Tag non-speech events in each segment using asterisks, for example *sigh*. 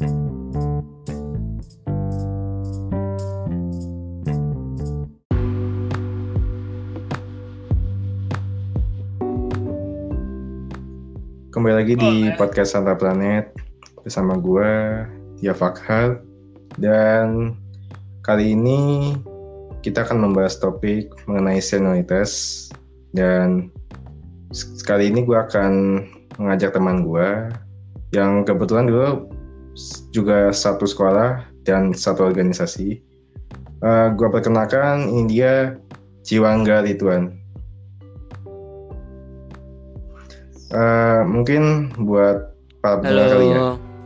Kembali lagi di podcast Santa Planet bersama gue, Tia Fakhar. Dan kali ini kita akan membahas topik mengenai senioritas. Dan sekali ini gue akan mengajak teman gue yang kebetulan dulu juga satu sekolah dan satu organisasi. Uh, gue perkenalkan ini dia Jiwangga Rituan. Uh, mungkin buat para pendengar kali ya.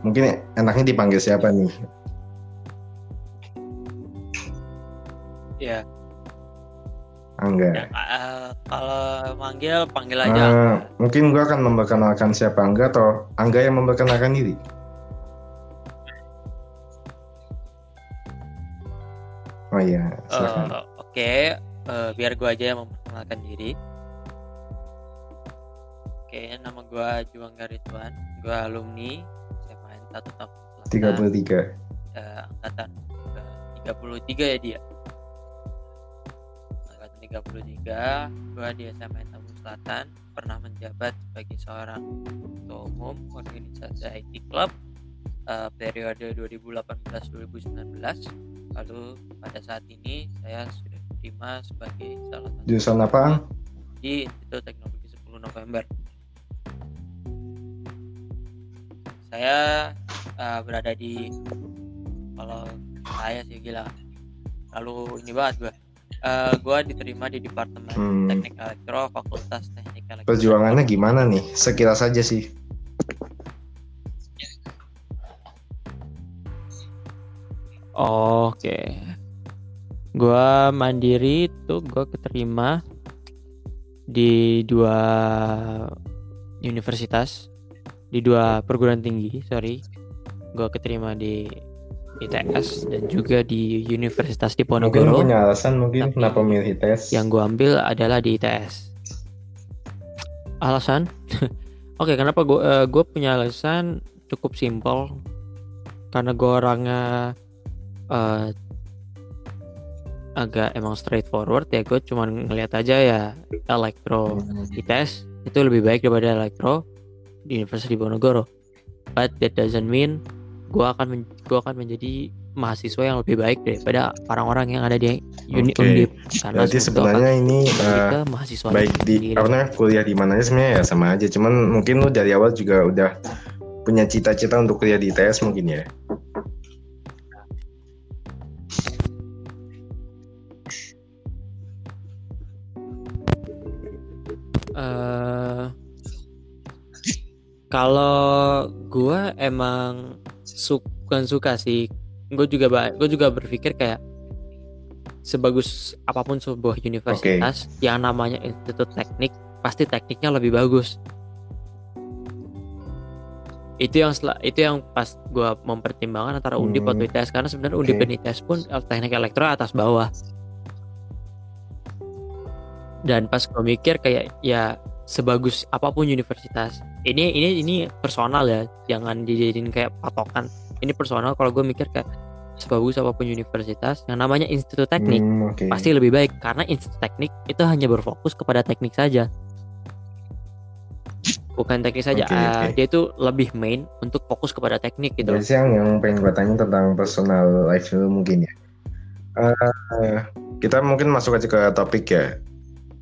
Mungkin enaknya dipanggil siapa nih? Ya. Angga. ya uh, kalau manggil panggil aja. Uh, mungkin gua akan memperkenalkan siapa Angga atau Angga yang memperkenalkan diri. Oh iya, silakan. Uh, Oke, okay. uh, biar gua aja yang memperkenalkan diri. Oke, nama gue Juang Garituan. Gue alumni SMA satu tahun Tiga puluh tiga. Eh, angkatan tiga puluh tiga ya dia. Angkatan tiga puluh tiga. Gue di SMA Tamu Selatan pernah menjabat sebagai seorang ketua umum organisasi IT Club uh, periode 2018-2019. Lalu pada saat ini saya sudah diterima sebagai salah satu jurusan apa? Di Institut Teknologi 10 November. saya uh, berada di kalau saya sih gila lalu ini banget gue uh, gue diterima di departemen hmm. teknik elektro fakultas teknik elektro perjuangannya gimana nih sekilas saja sih oke okay. gue mandiri tuh gue keterima di dua universitas di dua perguruan tinggi sorry gue keterima di ITS dan juga di Universitas Diponegoro. Mungkin punya alasan mungkin kenapa milih ITS? Yang gue ambil adalah di ITS. Alasan? *laughs* Oke, okay, kenapa gue uh, gue punya alasan cukup simpel karena gue orangnya uh, agak emang straightforward ya gue cuma ngeliat aja ya elektro hmm. ITS itu lebih baik daripada elektro di Universitas Diponegoro. But that doesn't mean gue akan gue akan menjadi mahasiswa yang lebih baik daripada orang-orang yang ada di uni okay. undip karena Berarti sebenarnya ini uh, mahasiswa baik di karena kuliah di mana sebenarnya ya sama aja. Cuman mungkin lu dari awal juga udah punya cita-cita untuk kuliah di ITS mungkin ya uh, kalau gue emang suka suka sih, gue juga gue juga berpikir kayak sebagus apa pun sebuah universitas okay. yang namanya institut teknik pasti tekniknya lebih bagus. Itu yang itu yang pas gue mempertimbangkan antara Undip hmm. atau ITS karena sebenarnya Undip okay. dan ITS pun eh, teknik elektro atas bawah. Dan pas gue mikir kayak ya sebagus apa pun universitas. Ini ini ini personal ya jangan dijadiin kayak patokan. Ini personal kalau gue mikir kayak sebagus apa pun universitas yang namanya institut teknik hmm, okay. pasti lebih baik karena institut teknik itu hanya berfokus kepada teknik saja. Bukan teknik saja okay, uh, dia itu lebih main untuk fokus kepada teknik gitu Jadi yang yang pengen gue tanya tentang personal life mungkin ya. Uh, kita mungkin masuk aja ke topik ya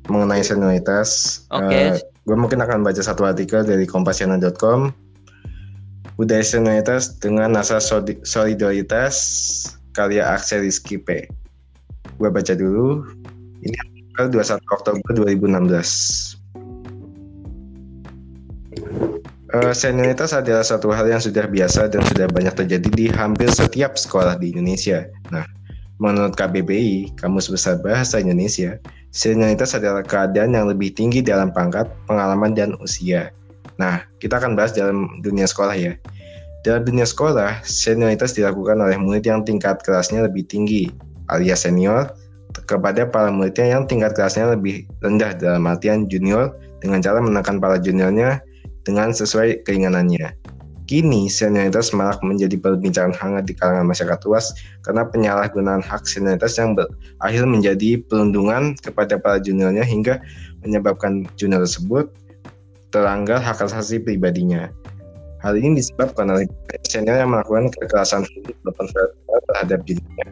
mengenai senioritas. Oke. Okay. Uh, gue mungkin akan baca satu artikel dari kompasiana.com. Budaya senioritas dengan asas solidaritas karya Axel Rizky P. Gue baca dulu. Ini artikel 21 Oktober 2016. Uh, senioritas adalah satu hal yang sudah biasa dan sudah banyak terjadi di hampir setiap sekolah di Indonesia. Nah, menurut KBBI, Kamus Besar Bahasa Indonesia, Senioritas adalah keadaan yang lebih tinggi dalam pangkat, pengalaman, dan usia. Nah, kita akan bahas dalam dunia sekolah ya. Dalam dunia sekolah, senioritas dilakukan oleh murid yang tingkat kelasnya lebih tinggi, alias senior, kepada para muridnya yang tingkat kelasnya lebih rendah dalam artian junior dengan cara menekan para juniornya dengan sesuai keinginannya. Kini, senioritas malah menjadi perbincangan hangat di kalangan masyarakat luas karena penyalahgunaan hak senioritas yang berakhir menjadi perundungan kepada para juniornya hingga menyebabkan junior tersebut terlanggar hak asasi pribadinya. Hal ini disebabkan oleh senior yang melakukan kekerasan terhadap dirinya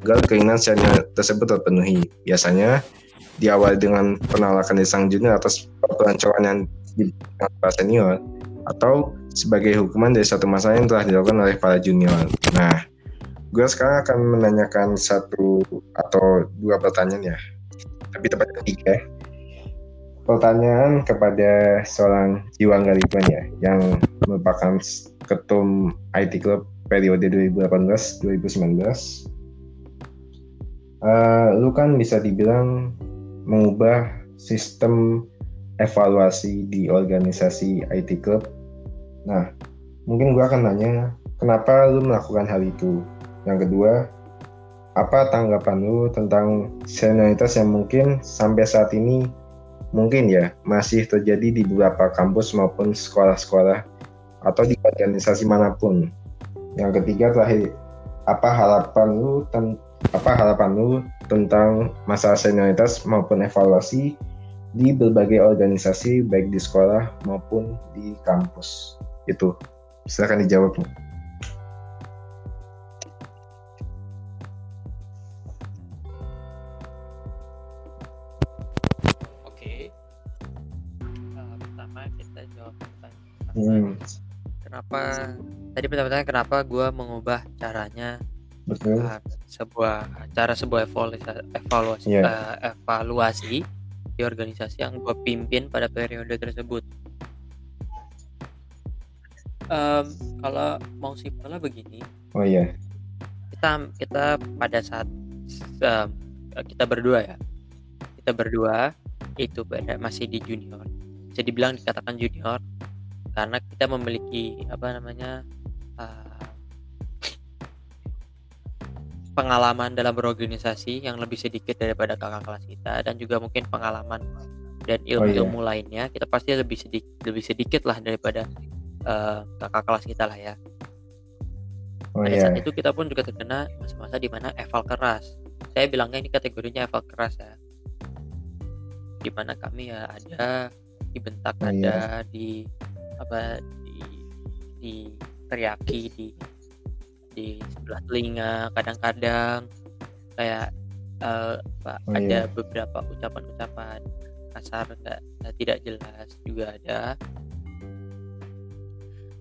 agar keinginan senior tersebut terpenuhi. Biasanya diawali dengan penolakan dari sang junior atas perancangan yang diberikan senior atau sebagai hukuman dari satu masalah yang telah dilakukan oleh para junior. Nah, gue sekarang akan menanyakan satu atau dua pertanyaan ya, tapi tepatnya tiga. Pertanyaan kepada seorang Jiwang Gariban ya, yang merupakan ketum IT Club periode 2018-2019. Uh, lu kan bisa dibilang mengubah sistem evaluasi di organisasi IT Club. Nah, mungkin gue akan nanya, kenapa lu melakukan hal itu? Yang kedua, apa tanggapan lu tentang senioritas yang mungkin sampai saat ini mungkin ya masih terjadi di beberapa kampus maupun sekolah-sekolah atau di organisasi mana pun. Yang ketiga terakhir, apa harapan lu apa harapan lu tentang masalah senioritas maupun evaluasi di berbagai organisasi baik di sekolah maupun di kampus itu silakan dijawab nih. Oke, pertama kita jawab pertanyaan. Hmm. Kenapa tadi pertanyaan kenapa gue mengubah caranya Betul. Uh, sebuah cara sebuah evaluasi evaluasi, yeah. uh, evaluasi di organisasi yang gue pimpin pada periode tersebut. Um, kalau mau simpelnya begini. Oh iya. Kita kita pada saat um, kita berdua ya, kita berdua itu pada masih di junior. Bisa dibilang dikatakan junior karena kita memiliki apa namanya uh, pengalaman dalam berorganisasi yang lebih sedikit daripada kakak kelas kita dan juga mungkin pengalaman dan ilmu-ilmu oh, iya. lainnya kita pasti lebih sedikit lebih sedikit lah daripada uh, kakak kelas kita lah ya. Oh, Pada iya. saat itu kita pun juga terkena masa-masa di mana eval keras. Saya bilangnya ini kategorinya eval keras ya. Di mana kami ya ada dibentak oh, ada iya. di apa di di teriaki di di sebelah telinga kadang-kadang kayak uh, Pak oh, ada iya. beberapa ucapan-ucapan kasar gak, tidak jelas juga ada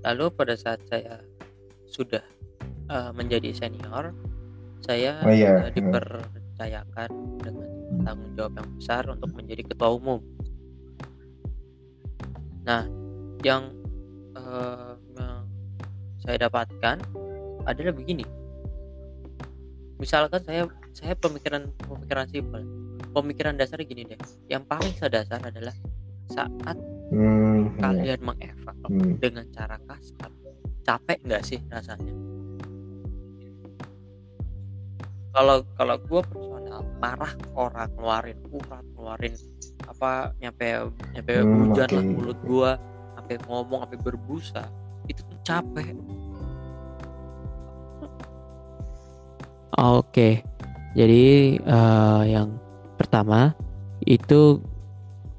lalu pada saat saya sudah uh, menjadi senior saya oh, iya. uh, dipercayakan dengan tanggung jawab yang besar untuk menjadi ketua umum. Nah yang uh, yang saya dapatkan adalah begini. Misalkan saya saya pemikiran pemikiran simpel. Pemikiran dasar gini deh. Yang paling sadar adalah saat hmm, iya. kalian mengevaluasi hmm. dengan cara kasar capek nggak sih rasanya kalau kalau gue personal marah orang ngeluarin urat ngeluarin apa nyampe nyampe hmm, hujan okay. lah mulut gue sampai ngomong sampai berbusa itu tuh capek Oke, jadi uh, yang pertama itu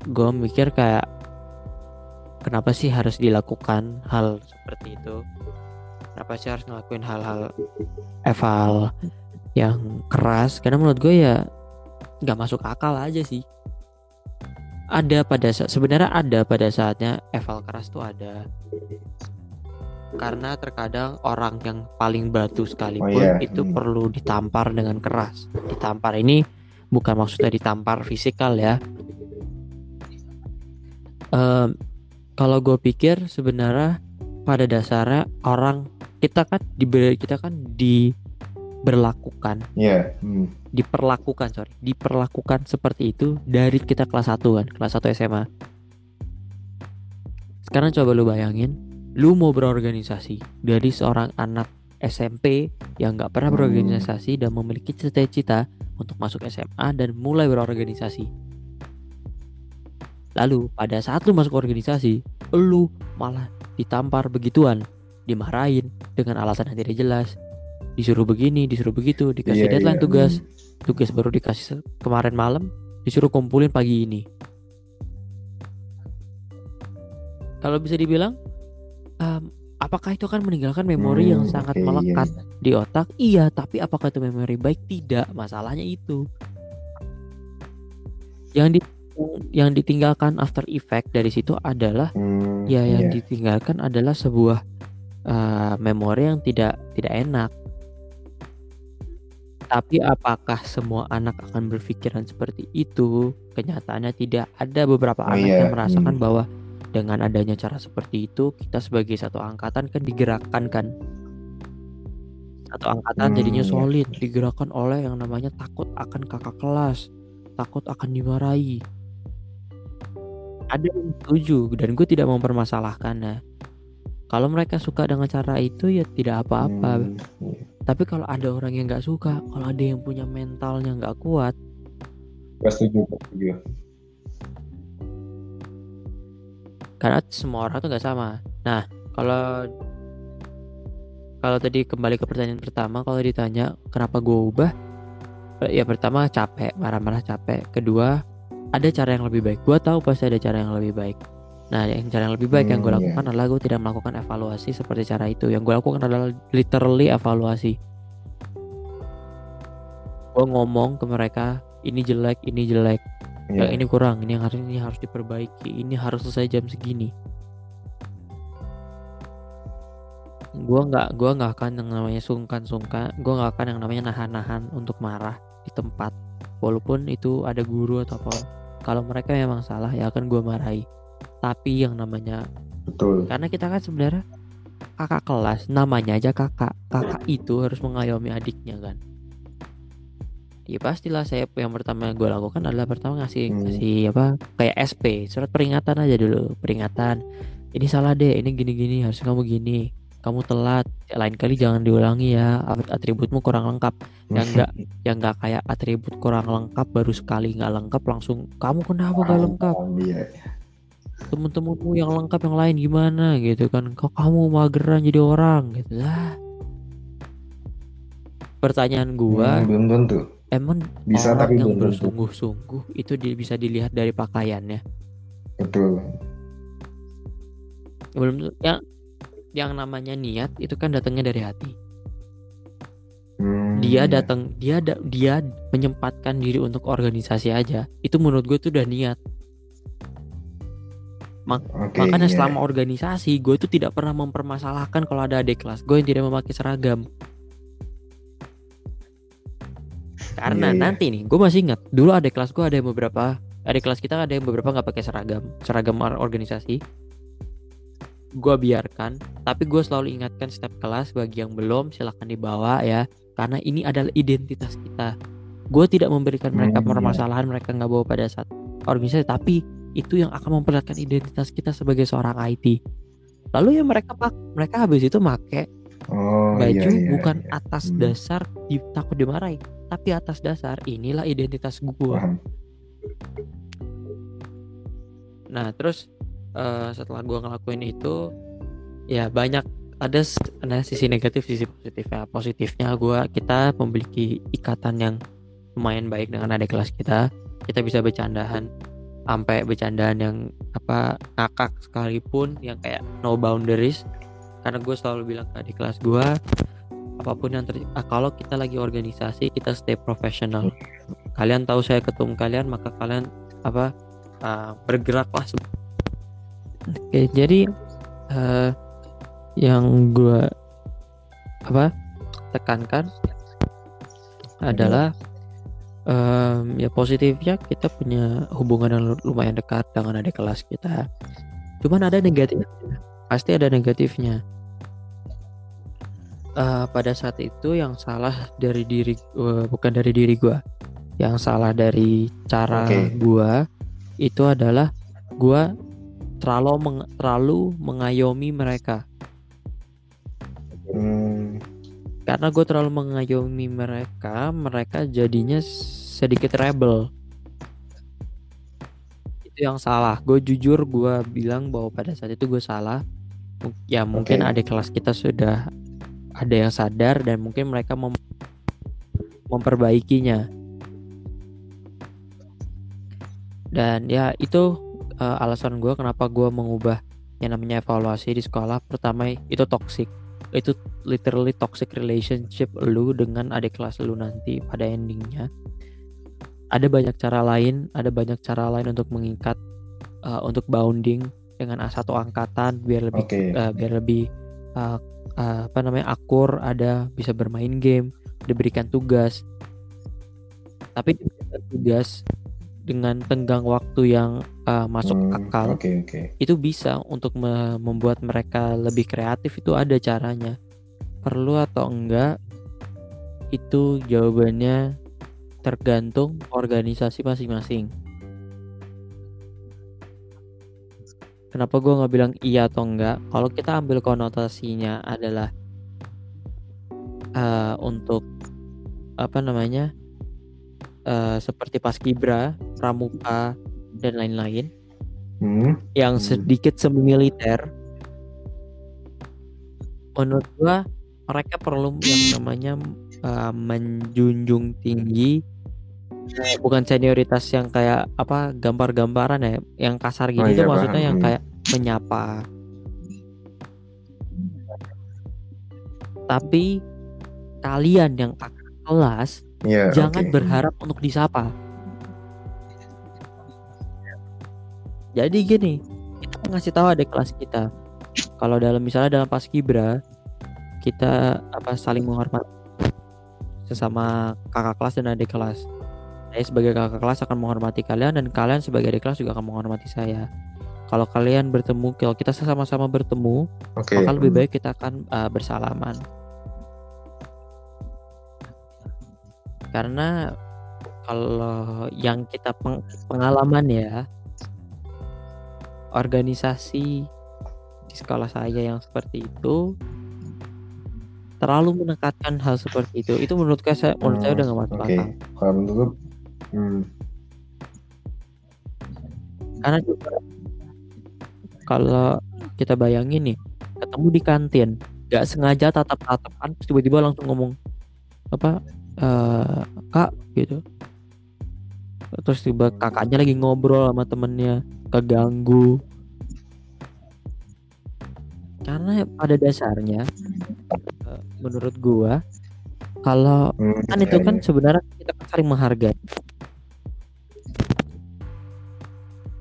gue mikir kayak kenapa sih harus dilakukan hal seperti itu? Kenapa sih harus ngelakuin hal-hal eval yang keras? Karena menurut gue ya nggak masuk akal aja sih. Ada pada saat sebenarnya ada pada saatnya eval keras tuh ada karena terkadang orang yang paling batu sekalipun oh, yeah. itu hmm. perlu ditampar dengan keras. Ditampar ini bukan maksudnya ditampar fisikal ya. Um, kalau gue pikir sebenarnya pada dasarnya orang kita kan diberi kita kan diberlakukan, yeah. hmm. diperlakukan sorry, diperlakukan seperti itu dari kita kelas 1 kan, kelas 1 SMA. Sekarang coba lu bayangin lu mau berorganisasi dari seorang anak SMP yang gak pernah berorganisasi dan memiliki cita-cita untuk masuk SMA dan mulai berorganisasi. Lalu pada saat lu masuk organisasi, lu malah ditampar begituan. dimarahin dengan alasan yang tidak jelas. Disuruh begini disuruh begitu dikasih Iya, deadline iya. tugas tugas baru dikasih kemarin malam disuruh kumpulin pagi ini. Kalau bisa dibilang em, apakah itu akan meninggalkan memori yang Hmm, sangat oke, iya, melekat di otak? Iya tapi apakah itu memori baik? Tidak masalahnya itu. Yang di yang ditinggalkan after effect dari situ adalah Hmm, ya yang iya. ditinggalkan adalah sebuah eh, memori yang tidak tidak enak. Tapi apakah semua anak akan berpikiran seperti itu? Kenyataannya tidak. Ada beberapa Oh, anak iya, yang merasakan hmm. bahwa dengan adanya cara seperti itu kita sebagai satu angkatan kan digerakkan kan? Satu angkatan Hmm, jadinya solid digerakkan oleh yang namanya takut akan kakak kelas takut akan dimarahi ada yang setuju dan gue tidak mempermasalahkannya kalau mereka suka dengan cara itu ya tidak apa-apa Hmm, iya. tapi kalau ada orang yang nggak suka kalau ada yang punya mentalnya nggak kuat Gua setuju, setuju. karena semua orang tuh nggak sama nah kalau kalau tadi kembali ke pertanyaan pertama kalau ditanya kenapa gue ubah ya pertama capek marah-marah capek kedua ada cara yang lebih baik. Gue tahu pasti ada cara yang lebih baik. Nah yang cara yang lebih baik yang gue Hmm, lakukan adalah gue tidak melakukan evaluasi seperti cara itu. Yang gue lakukan adalah literally evaluasi. Gue ngomong ke mereka ini jelek ini jelek. Iya. yang ini kurang ini yang harus ini harus diperbaiki ini harus selesai jam segini. Gua nggak gua nggak akan yang namanya sungkan-sungkan gua nggak akan yang namanya nahan-nahan untuk marah di tempat. Walaupun itu ada guru atau apa kalau mereka memang salah ya akan gua marahi. Tapi yang namanya Betul. karena kita kan sebenarnya kakak kelas namanya aja kakak. Kakak itu harus mengayomi adiknya kan. Ya pastilah saya yang pertama gue lakukan adalah pertama ngasih Hmm. ngasih apa kayak SP surat peringatan aja dulu peringatan. Ini salah deh ini gini gini harus kamu gini kamu telat lain kali jangan diulangi ya At- atributmu kurang lengkap. Yang *laughs* enggak yang enggak kayak atribut kurang lengkap baru sekali nggak lengkap langsung kamu kenapa nggak lengkap? Iya. temen-temenmu yang lengkap yang lain gimana? Gitu kan. Kok kamu mageran jadi orang? Gitu lah. Pertanyaan gua Hmm, belum tentu. emang Bisa orang tapi yang bersungguh-sungguh itu di- bisa dilihat dari pakaiannya? Betul. belum yang yang namanya niat itu kan datangnya dari hati. Hmm, dia datang dia da- dia menyempatkan diri untuk organisasi aja. Itu menurut gue tuh udah niat. Oke, makanya iya. selama organisasi gue tuh tidak pernah mempermasalahkan kalau ada adik kelas gue yang tidak memakai seragam. Karena Iya, iya. nanti nih gue masih ingat dulu adik kelas gue ada yang beberapa adik kelas kita ada yang beberapa nggak pakai seragam seragam or- organisasi gue biarkan tapi gue selalu ingatkan setiap kelas bagi yang belum silahkan dibawa ya karena ini adalah identitas kita gue tidak memberikan mereka Hmm, iya. permasalahan mereka nggak bawa pada saat organisasi tapi itu yang akan memperlihatkan identitas kita sebagai seorang IT lalu ya mereka pak mereka habis itu make Oh, baju iya, iya, bukan iya. atas Hmm. dasar di, takut dimarahi tapi atas dasar inilah identitas gue. Nah terus eh, setelah gua ngelakuin itu ya banyak ada, ada sisi negatif sisi positifnya. Positifnya gua kita memiliki ikatan yang lumayan baik dengan adik kelas kita. Kita bisa bercandaan sampai bercandaan yang apa ngakak sekalipun yang kayak no boundaries. Karena gue selalu bilang ke adik kelas gua apa pun yang terjadi kalau kita lagi organisasi kita stay profesional. Kalian tahu saya ketum kalian maka kalian apa uh, bergeraklah Oke, jadi eh, yang gue apa tekankan adalah em, ya positifnya kita punya hubungan yang lu- lumayan dekat dengan adik kelas kita. Cuman ada negatifnya, pasti ada negatifnya. Eh, pada saat itu yang salah dari diri eh, bukan dari diri gua yang salah dari cara Oke. gua itu adalah gua terlalu meng- terlalu mengayomi mereka. Hmm, karena gue terlalu mengayomi mereka mereka jadinya sedikit rebel. Itu yang salah. Gue jujur gue bilang bahwa pada saat itu gue salah. Ya mungkin Oke. adik kelas kita sudah ada yang sadar dan mungkin mereka mem- memperbaikinya. Dan ya itu eh, alasan gue kenapa gue mengubah yang namanya evaluasi di sekolah pertama itu toxic. Itu literally toxic relationship lu dengan adik kelas lu nanti pada endingnya. Ada banyak cara lain ada banyak cara lain untuk mengikat eh, untuk bounding dengan satu angkatan biar lebih Oke. eh, biar lebih eh, eh, apa namanya akur ada bisa bermain game diberikan tugas. Tapi diberikan tugas dengan tenggang waktu yang eh, masuk Hmm, akal Oke oke. itu bisa untuk me- membuat mereka lebih kreatif itu ada caranya. Perlu atau enggak itu jawabannya tergantung organisasi masing-masing. Kenapa gue nggak bilang iya atau enggak? Kalau kita ambil konotasinya adalah eh, untuk apa namanya eh, seperti paskibra pramuka dan lain-lain Hmm. yang Hmm. sedikit semi militer menurut gua mereka perlu yang namanya uh, menjunjung tinggi uh, bukan senioritas yang kayak apa gambar-gambaran ya yang kasar Oh gini iya, maksudnya paham. yang Hmm. kayak menyapa tapi kalian yang kakak kelas Iya. jangan oke. berharap untuk disapa. Jadi gini, kita ngasih tahu adik kelas kita. Kalau dalam misalnya dalam paskibra kita apa saling menghormati sesama kakak kelas dan adik kelas. Saya sebagai kakak kelas akan menghormati kalian dan kalian sebagai adik kelas juga akan menghormati saya. Kalau kalian bertemu, kalau kita sama-sama bertemu, Oke. maka lebih baik kita akan uh, bersalaman. Karena kalau yang kita peng- pengalaman ya organisasi di sekolah saya yang seperti itu terlalu menekankan hal seperti itu itu menurut saya menurut saya udah nggak masuk Oke. akal Kalau menurut hmm. karena juga kalau kita bayangin nih ketemu di kantin nggak sengaja tatap tatapan tiba-tiba langsung ngomong apa eh kak gitu. Terus tiba kakaknya lagi ngobrol sama temennya keganggu. Karena pada dasarnya eh, menurut gua kalau Hmm, kan iya, itu kan iya. sebenarnya kita kan saling menghargai.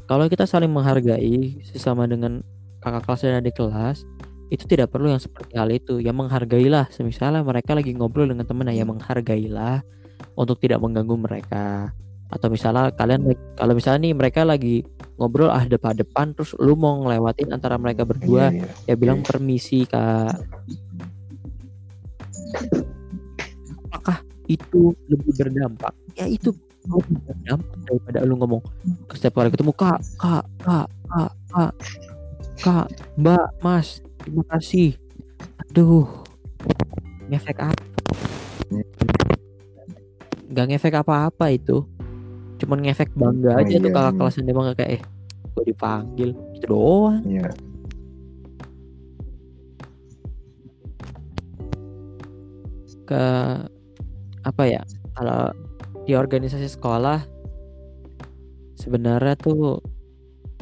Kalau kita saling menghargai sesama dengan kakak kelas dan adik kelas itu tidak perlu yang seperti hal itu. Ya menghargailah. Semisalnya mereka lagi ngobrol dengan temennya ya menghargailah untuk tidak mengganggu mereka. Atau misalnya kalian kalau misalnya nih mereka lagi ngobrol ah depan depan terus lu mau ngelewatin antara mereka berdua Iya, iya. ya bilang Oke. permisi kak. Apakah itu lebih berdampak? Ya itu lebih berdampak daripada lu ngomong setiap kali ketemu kak kak kak kak kak kak mbak mas terima kasih. Aduh. Ngefek apa nggak ngefek apa-apa itu. Cuman ngefek bangga Oh aja tuh iya, kakak iya. kelas dia bangga kayak eh gue dipanggil. Itu doang. Iya. ke apa ya kalau di organisasi sekolah sebenarnya tuh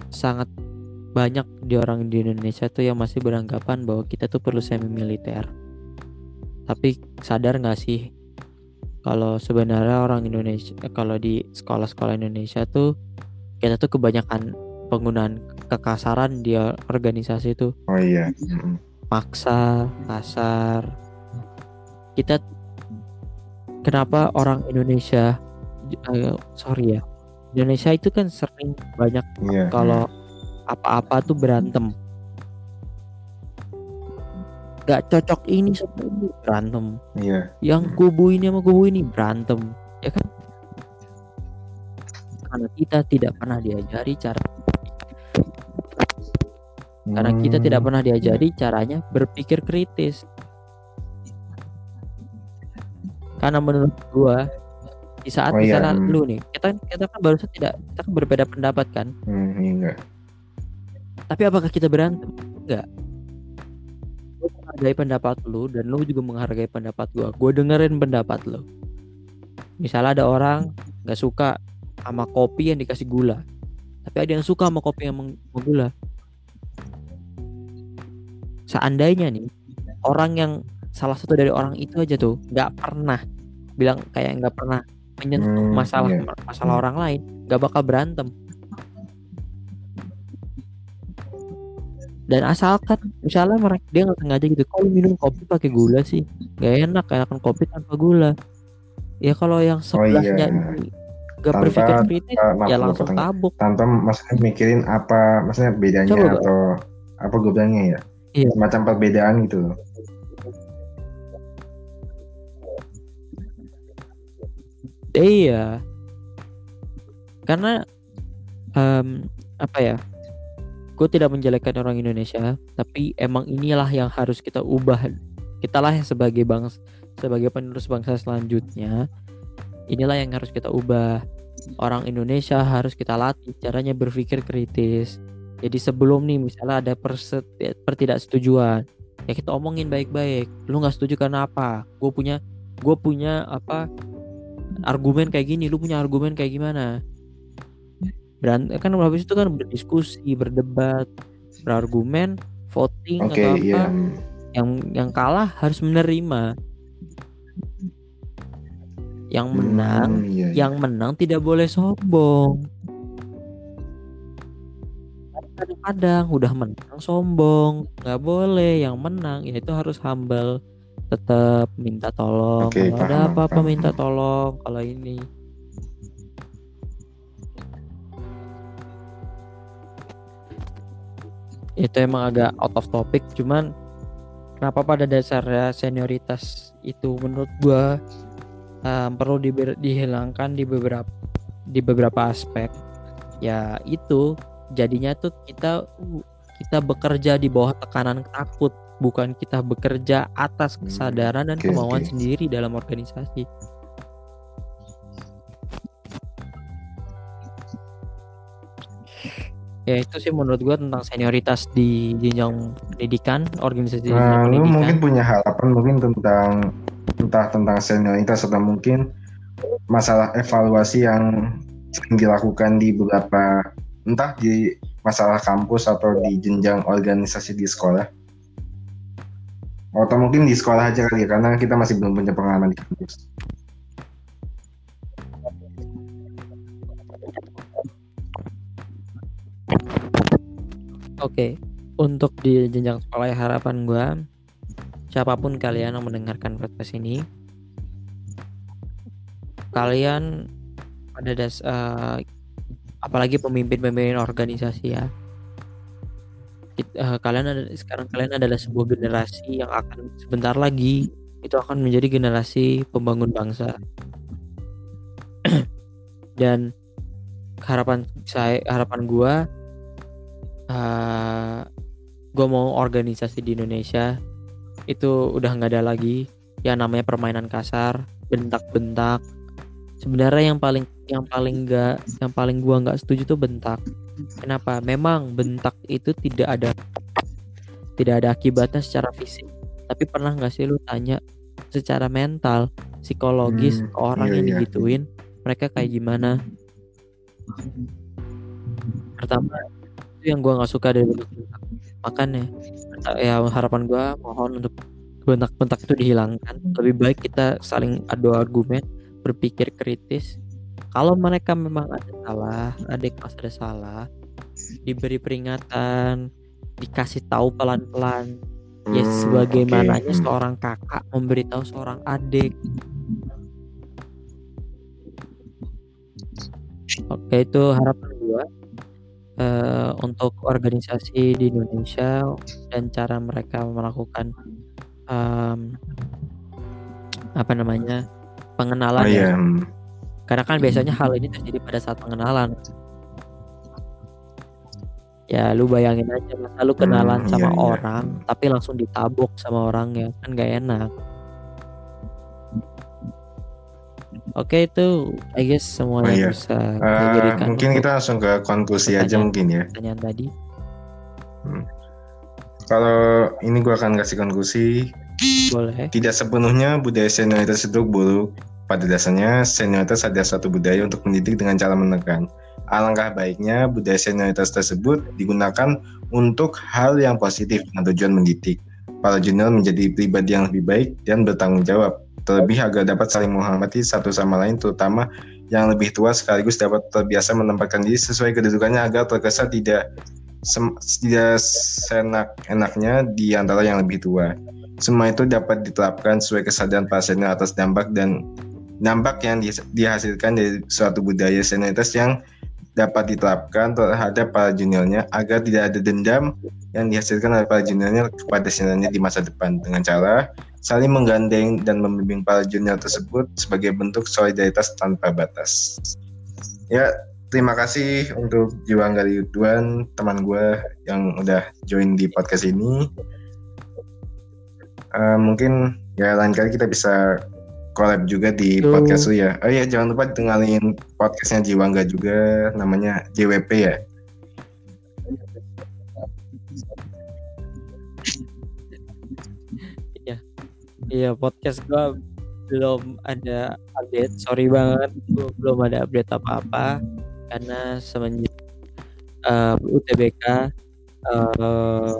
sangat banyak di orang di Indonesia tuh yang masih beranggapan bahwa kita tuh perlu semi militer tapi sadar nggak sih kalau sebenarnya orang Indonesia eh, kalau di sekolah-sekolah Indonesia tuh kita tuh kebanyakan penggunaan kekasaran di organisasi tuh Oh iya. Maksa, kasar. Kita kenapa orang Indonesia eh, sorry ya. Indonesia itu kan sering banyak Iya. kalau apa-apa tuh berantem. Gak cocok ini sama ini berantem. Iya. Yang kubu ini sama kubu ini berantem, ya kan? Karena kita tidak pernah diajari cara karena kita tidak Hmm. pernah diajari caranya berpikir kritis. Karena menurut gua di saat Oh iya, misalnya hmm. lu nih, kita kita kan barusan tidak kita kan berbeda pendapat kan. Hmm, iya enggak. Tapi apakah kita berantem? Enggak. menghargai pendapat lu dan lu juga menghargai pendapat gua gue dengerin pendapat lu misalnya ada orang nggak suka sama kopi yang dikasih gula tapi ada yang suka sama kopi yang menggula seandainya nih orang yang salah satu dari orang itu aja tuh nggak pernah bilang kayak nggak pernah menyentuh hmm, masalah iya. masalah orang lain nggak bakal berantem dan asalkan misalnya mereka dia nggak sengaja gitu kalau minum kopi pakai gula sih. Nggak enak enakan kopi tanpa gula. Ya kalau yang sebelahnya oh, iya. gak tanpa, berpikir kritis uh, ya langsung tabuk. Tanpa maksudnya mikirin apa maksudnya bedanya Coba, atau gak? apa gue bilangnya ya? Iya. semacam perbedaan gitu loh. Iya. Karena um, apa ya gue tidak menjelekkan orang Indonesia tapi emang inilah yang harus kita ubah. Kita lah sebagai bangsa sebagai penerus bangsa selanjutnya. Inilah yang harus kita ubah. Orang Indonesia harus kita latih caranya berpikir kritis. Jadi sebelum nih misalnya ada pertidaksetujuan ya kita omongin baik-baik. Lu nggak setuju karena apa? Gue punya gue punya apa argumen kayak gini lu punya argumen kayak gimana dan kan habis itu kan berdiskusi berdebat berargumen voting okay, atau apa. Yeah. yang yang kalah harus menerima. Yang hmm, menang hmm, iya, iya. yang menang tidak boleh sombong. Kadang-kadang udah menang sombong nggak boleh. Yang menang ya itu harus humble tetap minta tolong. Okay, kalau ada apa-apa minta tolong. Kalau ini itu emang agak out of topic cuman kenapa pada dasarnya senioritas itu menurut gua um, perlu di, dihilangkan di beberapa di beberapa aspek ya itu jadinya tuh kita kita bekerja di bawah tekanan takut bukan kita bekerja atas hmm, kesadaran dan okay, kemauan okay. sendiri dalam organisasi ya itu sih menurut gue tentang senioritas di jenjang pendidikan organisasi nah, pendidikan. mungkin punya harapan mungkin tentang entah tentang senioritas atau mungkin masalah evaluasi yang dilakukan di beberapa entah di masalah kampus atau di jenjang organisasi di sekolah atau mungkin di sekolah aja kali ya karena kita masih belum punya pengalaman di kampus Oke, untuk di jenjang sekolah ya, harapan gue, siapa pun kalian yang mendengarkan podcast ini, kalian pada das, uh, apalagi pemimpin-pemimpin organisasi ya, uh, kalian ada sekarang kalian adalah sebuah generasi yang akan sebentar lagi itu akan menjadi generasi pembangun bangsa. *clears throat* Dan harapan saya harapan gue uh, gue mau organisasi di Indonesia itu udah nggak ada lagi. Ya namanya permainan kasar bentak-bentak. Sebenarnya yang paling yang paling nggak yang paling gua nggak setuju tuh bentak. Kenapa? Memang bentak itu tidak ada tidak ada akibatnya secara fisik. Tapi pernah nggak sih lu tanya secara mental psikologis hmm, orang iya, yang iya. digituin mereka kayak gimana? Pertama yang gue nggak suka dari bentuk bentak makanya ya harapan gue mohon untuk bentak-bentak itu dihilangkan. Lebih baik kita saling adu argumen berpikir kritis. Kalau mereka memang ada salah adik kelas ada salah diberi peringatan dikasih tahu pelan-pelan ya hmm, sebagaimananya okay. seorang kakak memberitahu seorang adik. Oke itu harapan gue uh, untuk organisasi di Indonesia dan cara mereka melakukan um, apa namanya pengenalan oh, ya. Karena kan biasanya hal ini terjadi pada saat pengenalan. Ya lu bayangin aja masa lu kenalan hmm, sama iya, iya. orang iya. tapi langsung ditabok sama orang ya kan gak enak. Oke itu I guess semua oh, yang iya. bisa uh, mungkin kita langsung ke konklusi aja mungkin ya. Pertanyaan tadi. Hmm. Kalau ini gue akan kasih konklusi. Boleh. Tidak sepenuhnya budaya senioritas itu buruk. Pada dasarnya, senioritas adalah suatu budaya untuk mendidik dengan cara menekan. Alangkah baiknya budaya senioritas tersebut digunakan untuk hal yang positif dengan tujuan mendidik. Para junior menjadi pribadi yang lebih baik dan bertanggung jawab. Terlebih agar dapat saling menghormati satu sama lain, terutama yang lebih tua sekaligus dapat terbiasa menempatkan diri sesuai kedudukannya agar terkesan tidak tidak senak enaknya di antara yang lebih tua. Semua itu dapat diterapkan sesuai kesadaran senior atas dampak dan dampak yang dihasilkan dari suatu budaya senioritas yang dapat diterapkan terhadap para juniornya agar tidak ada dendam yang dihasilkan oleh para juniornya kepada seniornya di masa depan dengan cara saling menggandeng dan membimbing para junior tersebut sebagai bentuk solidaritas tanpa batas. Ya, terima kasih untuk Jiwangga Ridwan, teman gue yang udah join di podcast ini. Uh, mungkin ya lain kali kita bisa collab juga di Tuh. podcast lu ya. Oh iya jangan lupa dengerin podcastnya Jiwangga juga namanya JWP ya. Iya podcast gua belum ada update. Sorry banget gua belum ada update apa-apa. Karena semenjak uh, UTBK uh,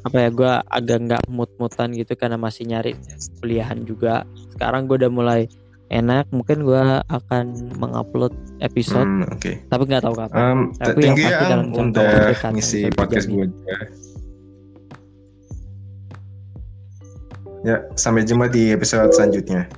apa ya gue agak nggak mut-mutan gitu karena masih nyari kuliahan juga. Sekarang gue udah mulai enak mungkin gue akan mengupload episode. Hmm, okay. tapi nggak tahu kapan. Um, tapi yang pasti dalam udah ngisi podcast gue ya sampai jumpa di episode selanjutnya